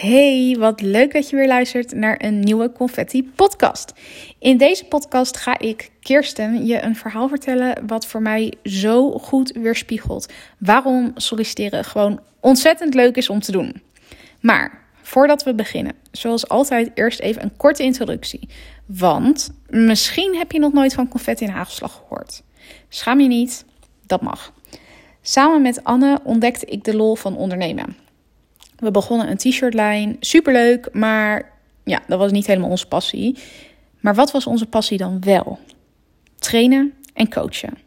Hey, wat leuk dat je weer luistert naar een nieuwe Confetti podcast. In deze podcast ga ik, Kirsten, je een verhaal vertellen wat voor mij zo goed weerspiegelt waarom solliciteren gewoon ontzettend leuk is om te doen. Maar voordat we beginnen, zoals altijd eerst even een korte introductie. Want misschien heb je nog nooit van Confetti in Haagslag gehoord. Schaam je niet, dat mag. Samen met Anne ontdekte ik de lol van ondernemen. We begonnen een t-shirtlijn, superleuk, maar ja, dat was niet helemaal onze passie. Maar wat was onze passie dan wel? Trainen en coachen.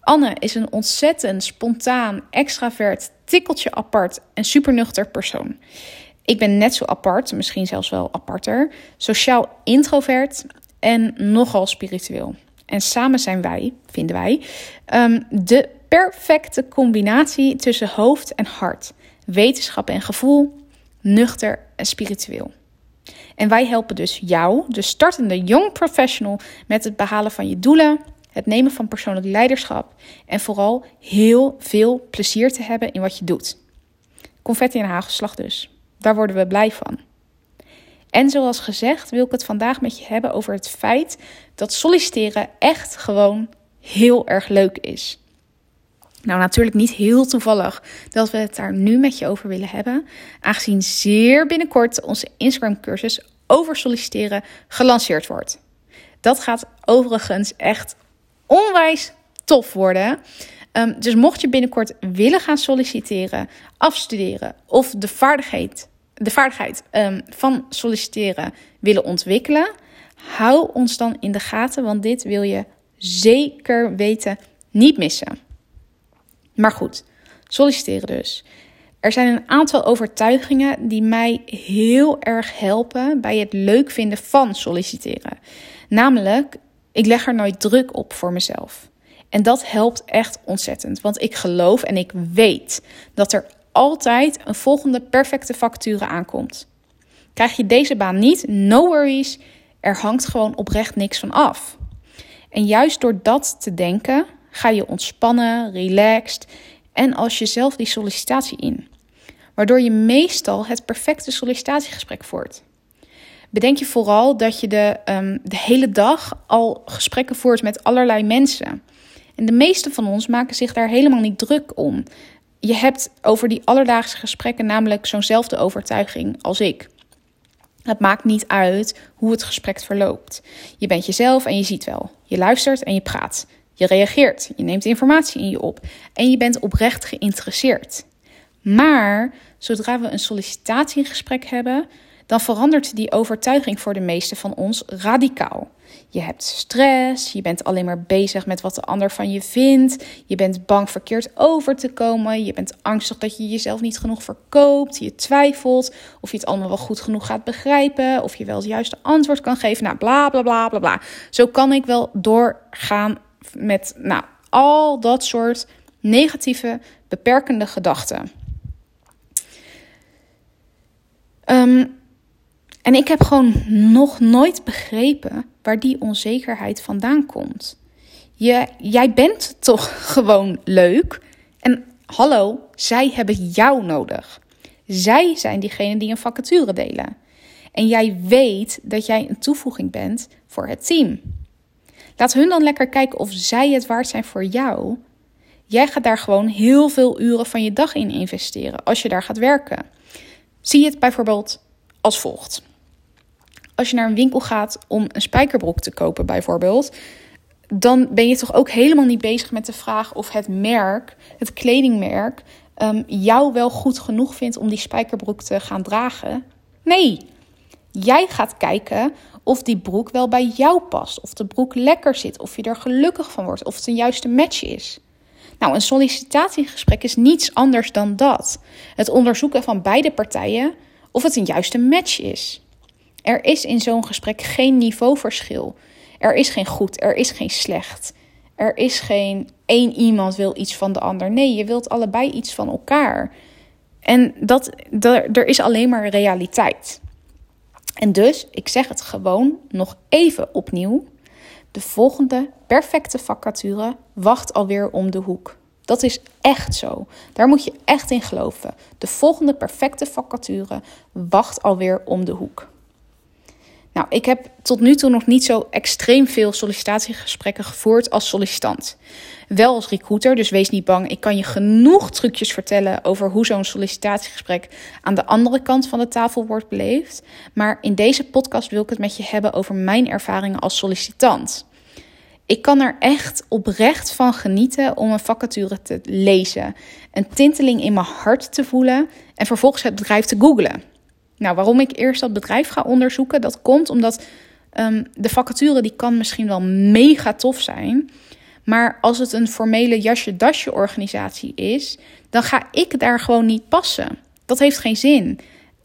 Anne is een ontzettend spontaan, extravert, tikkeltje apart en supernuchter persoon. Ik ben net zo apart, misschien zelfs wel aparter, sociaal introvert en nogal spiritueel. En samen zijn wij, vinden wij, um, de perfecte combinatie tussen hoofd en hart wetenschap en gevoel, nuchter en spiritueel. En wij helpen dus jou, de startende young professional, met het behalen van je doelen, het nemen van persoonlijk leiderschap en vooral heel veel plezier te hebben in wat je doet. Confetti en hagelslag dus. Daar worden we blij van. En zoals gezegd wil ik het vandaag met je hebben over het feit dat solliciteren echt gewoon heel erg leuk is. Nou, natuurlijk niet heel toevallig dat we het daar nu met je over willen hebben, aangezien zeer binnenkort onze Instagram-cursus over solliciteren gelanceerd wordt. Dat gaat overigens echt onwijs tof worden. Um, dus mocht je binnenkort willen gaan solliciteren, afstuderen of de vaardigheid, de vaardigheid um, van solliciteren willen ontwikkelen, hou ons dan in de gaten, want dit wil je zeker weten niet missen. Maar goed, solliciteren dus. Er zijn een aantal overtuigingen die mij heel erg helpen bij het leuk vinden van solliciteren. Namelijk, ik leg er nooit druk op voor mezelf. En dat helpt echt ontzettend, want ik geloof en ik weet dat er altijd een volgende perfecte vacature aankomt. Krijg je deze baan niet, no worries, er hangt gewoon oprecht niks van af. En juist door dat te denken, ga je ontspannen, relaxed en als jezelf die sollicitatie in. Waardoor je meestal het perfecte sollicitatiegesprek voert. Bedenk je vooral dat je de, um, de hele dag al gesprekken voert met allerlei mensen. En de meeste van ons maken zich daar helemaal niet druk om. Je hebt over die alledaagse gesprekken namelijk zo'nzelfde overtuiging als ik. Het maakt niet uit hoe het gesprek verloopt. Je bent jezelf en je ziet wel. Je luistert en je praat. Je reageert, je neemt informatie in je op en je bent oprecht geïnteresseerd. Maar zodra we een sollicitatiegesprek hebben, dan verandert die overtuiging voor de meeste van ons radicaal. Je hebt stress, je bent alleen maar bezig met wat de ander van je vindt, je bent bang verkeerd over te komen, je bent angstig dat je jezelf niet genoeg verkoopt, je twijfelt of je het allemaal wel goed genoeg gaat begrijpen, of je wel het juiste antwoord kan geven, nou bla bla bla bla bla. Zo kan ik wel doorgaan met nou, al dat soort negatieve, beperkende gedachten. Ehm, en ik heb gewoon nog nooit begrepen waar die onzekerheid vandaan komt. Je, jij bent toch gewoon leuk? En hallo, zij hebben jou nodig. Zij zijn diegenen die een vacature delen. En jij weet dat jij een toevoeging bent voor het team. Laat hun dan lekker kijken of zij het waard zijn voor jou. Jij gaat daar gewoon heel veel uren van je dag in investeren als je daar gaat werken. Zie het bijvoorbeeld als volgt. Als je naar een winkel gaat om een spijkerbroek te kopen, bijvoorbeeld, dan ben je toch ook helemaal niet bezig met de vraag of het merk, het kledingmerk, um, jou wel goed genoeg vindt om die spijkerbroek te gaan dragen. Nee, jij gaat kijken of die broek wel bij jou past. Of de broek lekker zit. Of je er gelukkig van wordt. Of het een juiste match is. Nou, een sollicitatiegesprek is niets anders dan dat. Het onderzoeken van beide partijen of het een juiste match is. Er is in zo'n gesprek geen niveauverschil. Er is geen goed, er is geen slecht. Er is geen één iemand wil iets van de ander. Nee, je wilt allebei iets van elkaar. En dat, er is alleen maar realiteit. En dus, ik zeg het gewoon nog even opnieuw. De volgende perfecte vacature wacht alweer om de hoek. Dat is echt zo. Daar moet je echt in geloven. De volgende perfecte vacature wacht alweer om de hoek. Nou, ik heb tot nu toe nog niet zo extreem veel sollicitatiegesprekken gevoerd als sollicitant. Wel als recruiter, dus wees niet bang. Ik kan je genoeg trucjes vertellen over hoe zo'n sollicitatiegesprek aan de andere kant van de tafel wordt beleefd. Maar in deze podcast wil ik het met je hebben over mijn ervaringen als sollicitant. Ik kan er echt oprecht van genieten om een vacature te lezen, een tinteling in mijn hart te voelen en vervolgens het bedrijf te googlen. Nou, waarom ik eerst dat bedrijf ga onderzoeken, dat komt omdat um, de vacature die kan misschien wel mega tof zijn. Maar als het een formele jasje-dasje organisatie is, dan ga ik daar gewoon niet passen. Dat heeft geen zin.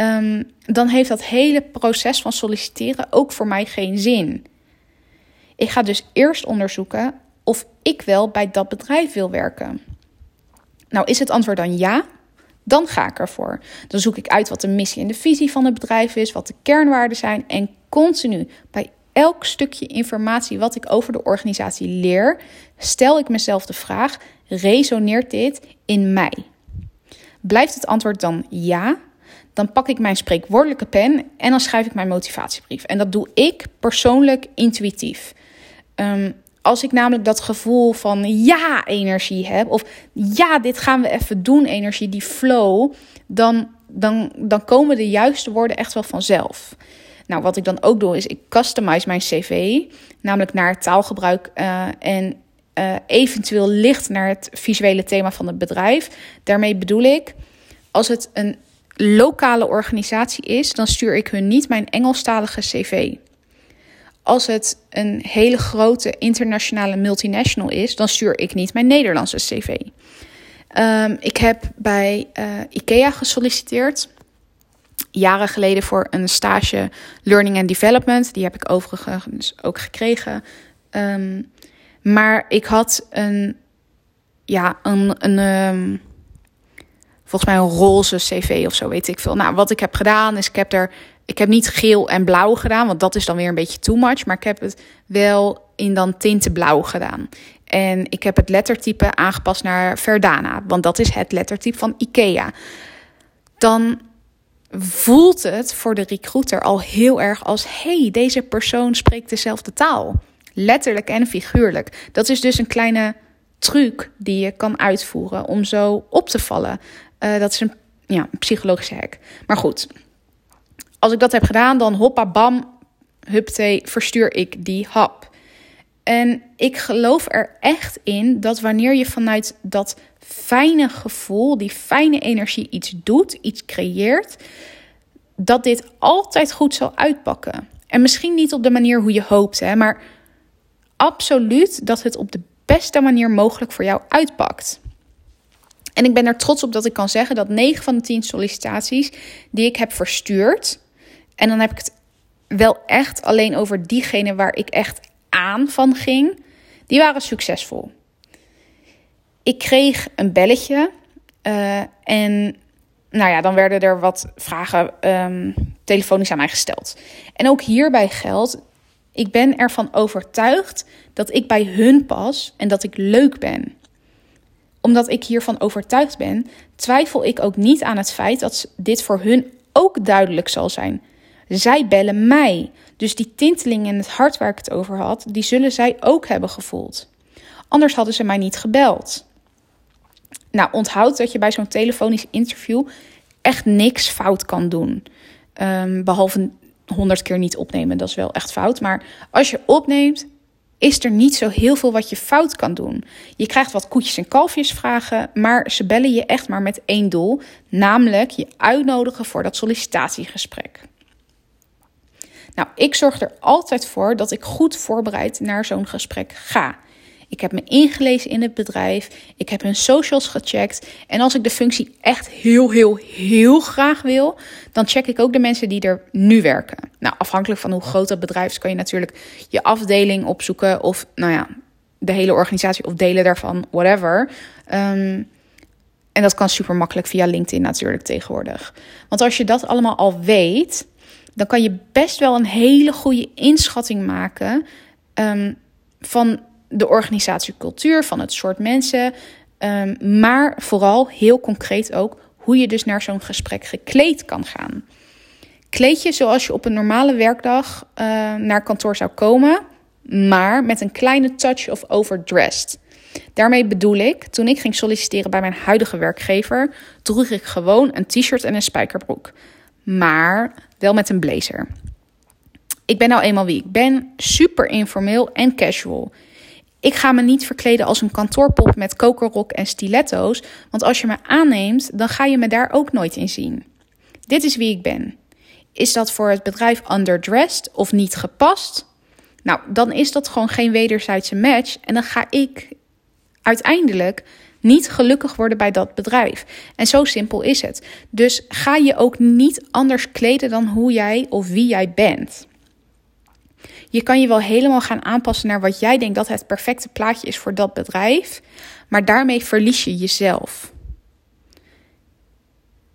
Um, dan heeft dat hele proces van solliciteren ook voor mij geen zin. Ik ga dus eerst onderzoeken of ik wel bij dat bedrijf wil werken. Nou, is het antwoord dan ja? Dan ga ik ervoor. Dan zoek ik uit wat de missie en de visie van het bedrijf is, wat de kernwaarden zijn en continu bij elk stukje informatie wat ik over de organisatie leer, stel ik mezelf de vraag: resoneert dit in mij? Blijft het antwoord dan ja? Dan pak ik mijn spreekwoordelijke pen en dan schrijf ik mijn motivatiebrief. En dat doe ik persoonlijk intuïtief. Um, als ik namelijk dat gevoel van ja-energie heb, of ja, dit gaan we even doen, energie, die flow, dan, dan, dan komen de juiste woorden echt wel vanzelf. Nou, wat ik dan ook doe, is ik customize mijn cv, namelijk naar taalgebruik uh, en uh, eventueel licht naar het visuele thema van het bedrijf. Daarmee bedoel ik, als het een lokale organisatie is, dan stuur ik hun niet mijn Engelstalige cv. Als het een hele grote internationale multinational is, dan stuur ik niet mijn Nederlandse cv. Um, ik heb bij uh, IKEA gesolliciteerd. Jaren geleden voor een stage Learning and Development. Die heb ik overigens ook gekregen. Um, maar ik had een, ja, een, een um, volgens mij een roze cv of zo, weet ik veel. Nou, wat ik heb gedaan is, ik heb er ik heb niet geel en blauw gedaan, want dat is dan weer een beetje too much. Maar ik heb het wel in dan tintenblauw gedaan. En ik heb het lettertype aangepast naar Verdana, want dat is het lettertype van IKEA. Dan voelt het voor de recruiter al heel erg als: hey, deze persoon spreekt dezelfde taal. Letterlijk en figuurlijk. Dat is dus een kleine truc die je kan uitvoeren om zo op te vallen. Uh, dat is een, ja, een psychologische hack. Maar goed, als ik dat heb gedaan, dan hoppa bam, hupte, verstuur ik die hap. En ik geloof er echt in dat wanneer je vanuit dat fijne gevoel, die fijne energie iets doet, iets creëert, dat dit altijd goed zal uitpakken. En misschien niet op de manier hoe je hoopt, hè, maar absoluut dat het op de beste manier mogelijk voor jou uitpakt. En ik ben er trots op dat ik kan zeggen dat 9 van de 10 sollicitaties die ik heb verstuurd, en dan heb ik het wel echt alleen over diegene waar ik echt aan van ging. Die waren succesvol. Ik kreeg een belletje uh, en nou ja, dan werden er wat vragen um, telefonisch aan mij gesteld. En ook hierbij geldt, ik ben ervan overtuigd dat ik bij hun pas en dat ik leuk ben. Omdat ik hiervan overtuigd ben, twijfel ik ook niet aan het feit dat dit voor hun ook duidelijk zal zijn. Zij bellen mij. Dus die tinteling in het hart waar ik het over had, die zullen zij ook hebben gevoeld. Anders hadden ze mij niet gebeld. Nou, onthoud dat je bij zo'n telefonisch interview echt niks fout kan doen. Um, behalve honderd keer niet opnemen, dat is wel echt fout. Maar als je opneemt, is er niet zo heel veel wat je fout kan doen. Je krijgt wat koetjes en kalfjes vragen, maar ze bellen je echt maar met één doel, namelijk je uitnodigen voor dat sollicitatiegesprek. Nou, ik zorg er altijd voor dat ik goed voorbereid naar zo'n gesprek ga. Ik heb me ingelezen in het bedrijf. Ik heb hun socials gecheckt. En als ik de functie echt heel, heel, heel graag wil, dan check ik ook de mensen die er nu werken. Nou, afhankelijk van hoe groot dat bedrijf is, kan je natuurlijk je afdeling opzoeken. Of, nou ja, de hele organisatie of delen daarvan, whatever. Um, en dat kan super makkelijk via LinkedIn natuurlijk tegenwoordig. Want als je dat allemaal al weet, dan kan je best wel een hele goede inschatting maken um, van de organisatiecultuur, van het soort mensen Ehm, maar vooral heel concreet ook hoe je dus naar zo'n gesprek gekleed kan gaan. Kleed je zoals je op een normale werkdag uh, naar kantoor zou komen, maar met een kleine touch of overdressed. Daarmee bedoel ik, toen ik ging solliciteren bij mijn huidige werkgever, droeg ik gewoon een t-shirt en een spijkerbroek. Maar wel met een blazer. Ik ben nou eenmaal wie ik ben, super informeel en casual. Ik ga me niet verkleden als een kantoorpop met kokerrok en stiletto's, want als je me aanneemt, dan ga je me daar ook nooit in zien. Dit is wie ik ben. Is dat voor het bedrijf underdressed of niet gepast? Nou, dan is dat gewoon geen wederzijdse match en dan ga ik uiteindelijk niet gelukkig worden bij dat bedrijf. En zo simpel is het. Dus ga je ook niet anders kleden dan hoe jij of wie jij bent. Je kan je wel helemaal gaan aanpassen naar wat jij denkt dat het perfecte plaatje is voor dat bedrijf, maar daarmee verlies je jezelf.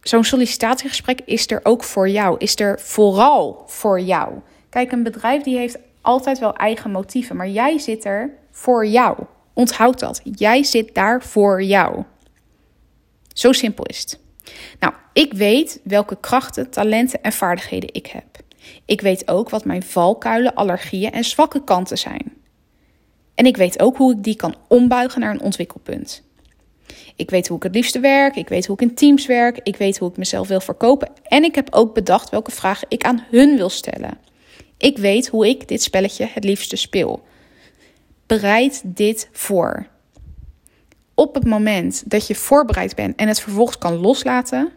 Zo'n sollicitatiegesprek is er ook voor jou, is er vooral voor jou. Kijk, een bedrijf die heeft altijd wel eigen motieven, maar jij zit er voor jou. Onthoud dat. Jij zit daar voor jou. Zo simpel is het. Nou, ik weet welke krachten, talenten en vaardigheden ik heb. Ik weet ook wat mijn valkuilen, allergieën en zwakke kanten zijn. En ik weet ook hoe ik die kan ombuigen naar een ontwikkelpunt. Ik weet hoe ik het liefste werk, ik weet hoe ik in teams werk, ik weet hoe ik mezelf wil verkopen en ik heb ook bedacht welke vragen ik aan hun wil stellen. Ik weet hoe ik dit spelletje het liefste speel. Bereid dit voor. Op het moment dat je voorbereid bent en het vervolgens kan loslaten,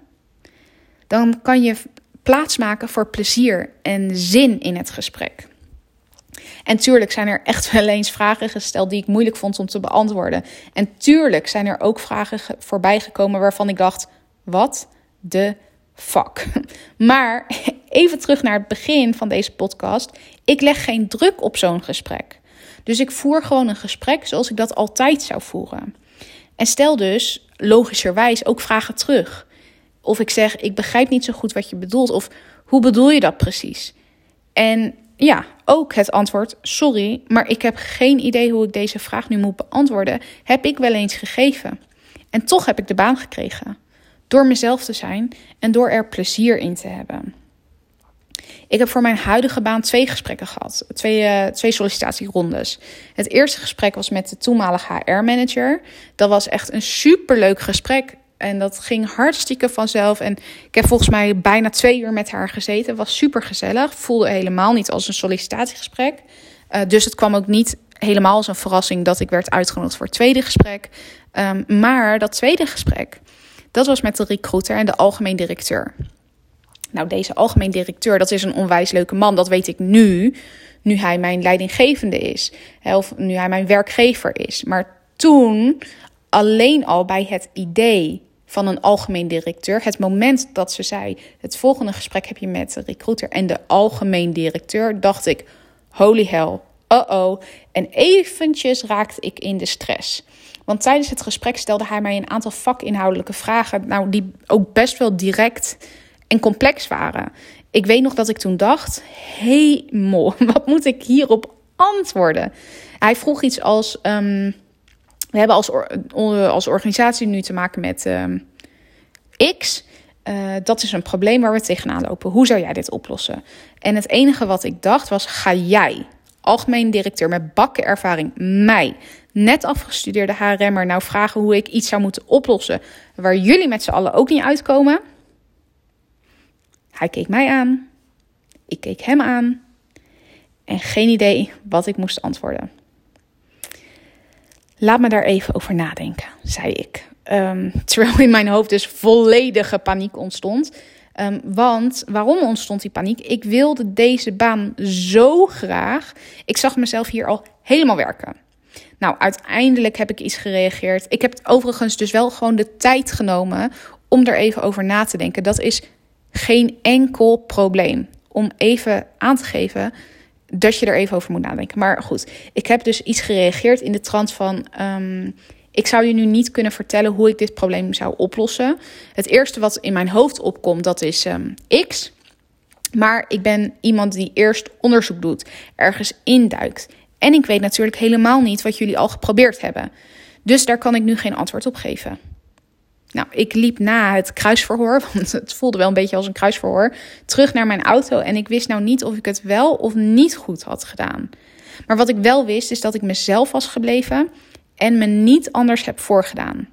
dan kan je plaatsmaken voor plezier en zin in het gesprek. En tuurlijk zijn er echt wel eens vragen gesteld die ik moeilijk vond om te beantwoorden. En tuurlijk zijn er ook vragen voorbij gekomen waarvan ik dacht: wat de fuck. Maar even terug naar het begin van deze podcast. Ik leg geen druk op zo'n gesprek. Dus ik voer gewoon een gesprek zoals ik dat altijd zou voeren. En stel dus logischerwijs ook vragen terug. Of ik zeg, ik begrijp niet zo goed wat je bedoelt. Of hoe bedoel je dat precies? En ja, ook het antwoord, sorry, maar ik heb geen idee hoe ik deze vraag nu moet beantwoorden, heb ik wel eens gegeven. En toch heb ik de baan gekregen. Door mezelf te zijn en door er plezier in te hebben. Ik heb voor mijn huidige baan twee gesprekken gehad. Twee, uh, twee sollicitatierondes. Het eerste gesprek was met de toenmalige HR-manager. Dat was echt een superleuk gesprek. En dat ging hartstikke vanzelf. En ik heb volgens mij bijna twee uur met haar gezeten. Was super gezellig. Voelde helemaal niet als een sollicitatiegesprek. Uh, dus het kwam ook niet helemaal als een verrassing dat ik werd uitgenodigd voor het tweede gesprek. Um, maar dat tweede gesprek, dat was met de recruiter en de algemeen directeur. Nou, deze algemeen directeur, dat is een onwijs leuke man. Dat weet ik nu, nu hij mijn leidinggevende is. Of nu hij mijn werkgever is. Maar toen, alleen al bij het idee van een algemeen directeur. Het moment dat ze zei: het volgende gesprek heb je met de recruiter en de algemeen directeur, dacht ik: holy hell, uh oh. En eventjes raakte ik in de stress. Want tijdens het gesprek stelde hij mij een aantal vakinhoudelijke vragen, nou, die ook best wel direct en complex waren. Ik weet nog dat ik toen dacht: hemel, wat moet ik hierop antwoorden? Hij vroeg iets als. Um, we hebben als, als organisatie nu te maken met uh, X. Uh, dat is een probleem waar we tegenaan lopen. Hoe zou jij dit oplossen? En het enige wat ik dacht was: ga jij, algemeen directeur met bakkenervaring, mij, net afgestudeerde HRM'er, nou vragen hoe ik iets zou moeten oplossen waar jullie met z'n allen ook niet uitkomen? Hij keek mij aan, ik keek hem aan en geen idee wat ik moest antwoorden. Laat me daar even over nadenken, zei ik. Um, terwijl in mijn hoofd dus volledige paniek ontstond. Um, want waarom ontstond die paniek? Ik wilde deze baan zo graag. Ik zag mezelf hier al helemaal werken. Nou, uiteindelijk heb ik iets gereageerd. Ik heb overigens dus wel gewoon de tijd genomen om er even over na te denken. Dat is geen enkel probleem. Om even aan te geven dat je er even over moet nadenken. Maar goed, ik heb dus iets gereageerd in de trant van. Um, ik zou je nu niet kunnen vertellen hoe ik dit probleem zou oplossen. Het eerste wat in mijn hoofd opkomt, dat is um, X. Maar ik ben iemand die eerst onderzoek doet, ergens induikt. En ik weet natuurlijk helemaal niet wat jullie al geprobeerd hebben. Dus daar kan ik nu geen antwoord op geven. Nou, ik liep na het kruisverhoor, want het voelde wel een beetje als een kruisverhoor, terug naar mijn auto en ik wist nou niet of ik het wel of niet goed had gedaan. Maar wat ik wel wist is dat ik mezelf was gebleven en me niet anders heb voorgedaan.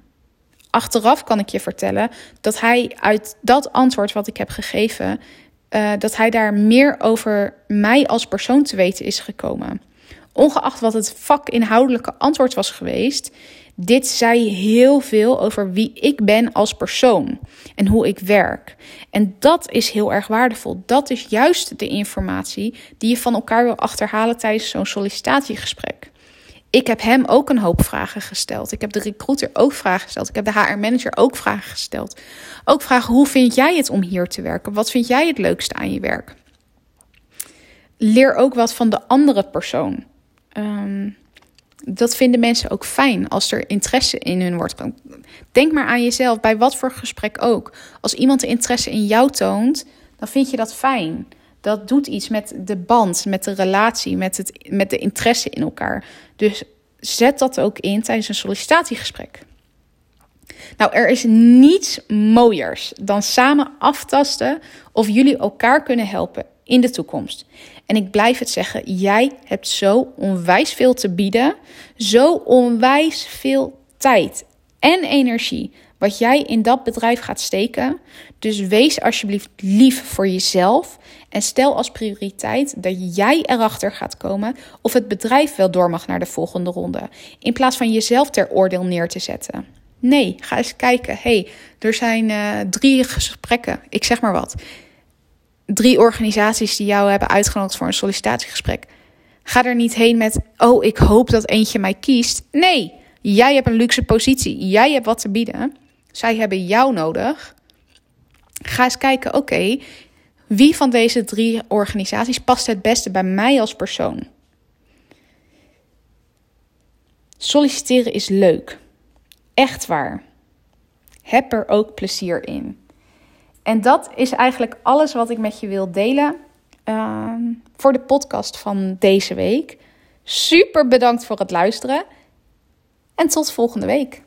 Achteraf kan ik je vertellen dat hij uit dat antwoord wat ik heb gegeven, uh, dat hij daar meer over mij als persoon te weten is gekomen. Ongeacht wat het vakinhoudelijke antwoord was geweest, dit zei heel veel over wie ik ben als persoon en hoe ik werk. En dat is heel erg waardevol. Dat is juist de informatie die je van elkaar wil achterhalen tijdens zo'n sollicitatiegesprek. Ik heb hem ook een hoop vragen gesteld. Ik heb de recruiter ook vragen gesteld. Ik heb de HR-manager ook vragen gesteld. Ook vragen: hoe vind jij het om hier te werken? Wat vind jij het leukste aan je werk? Leer ook wat van de andere persoon. Um, dat vinden mensen ook fijn als er interesse in hun wordt. Denk maar aan jezelf, bij wat voor gesprek ook. Als iemand interesse in jou toont, dan vind je dat fijn. Dat doet iets met de band, met de relatie, met, het, met de interesse in elkaar. Dus zet dat ook in tijdens een sollicitatiegesprek. Nou, er is niets mooiers dan samen aftasten of jullie elkaar kunnen helpen in de toekomst. En ik blijf het zeggen, jij hebt zo onwijs veel te bieden, zo onwijs veel tijd en energie wat jij in dat bedrijf gaat steken. Dus wees alsjeblieft lief voor jezelf en stel als prioriteit dat jij erachter gaat komen of het bedrijf wel door mag naar de volgende ronde, in plaats van jezelf ter oordeel neer te zetten. Nee, ga eens kijken. hey, er zijn uh, drie gesprekken, ik zeg maar wat drie organisaties die jou hebben uitgenodigd voor een sollicitatiegesprek. Ga er niet heen met, oh, ik hoop dat eentje mij kiest. Nee, jij hebt een luxe positie. Jij hebt wat te bieden. Zij hebben jou nodig. Ga eens kijken, oké, wie van deze drie organisaties past het beste bij mij als persoon? Solliciteren is leuk. Echt waar. Heb er ook plezier in. En dat is eigenlijk alles wat ik met je wil delen uh, voor de podcast van deze week. Super bedankt voor het luisteren en tot volgende week.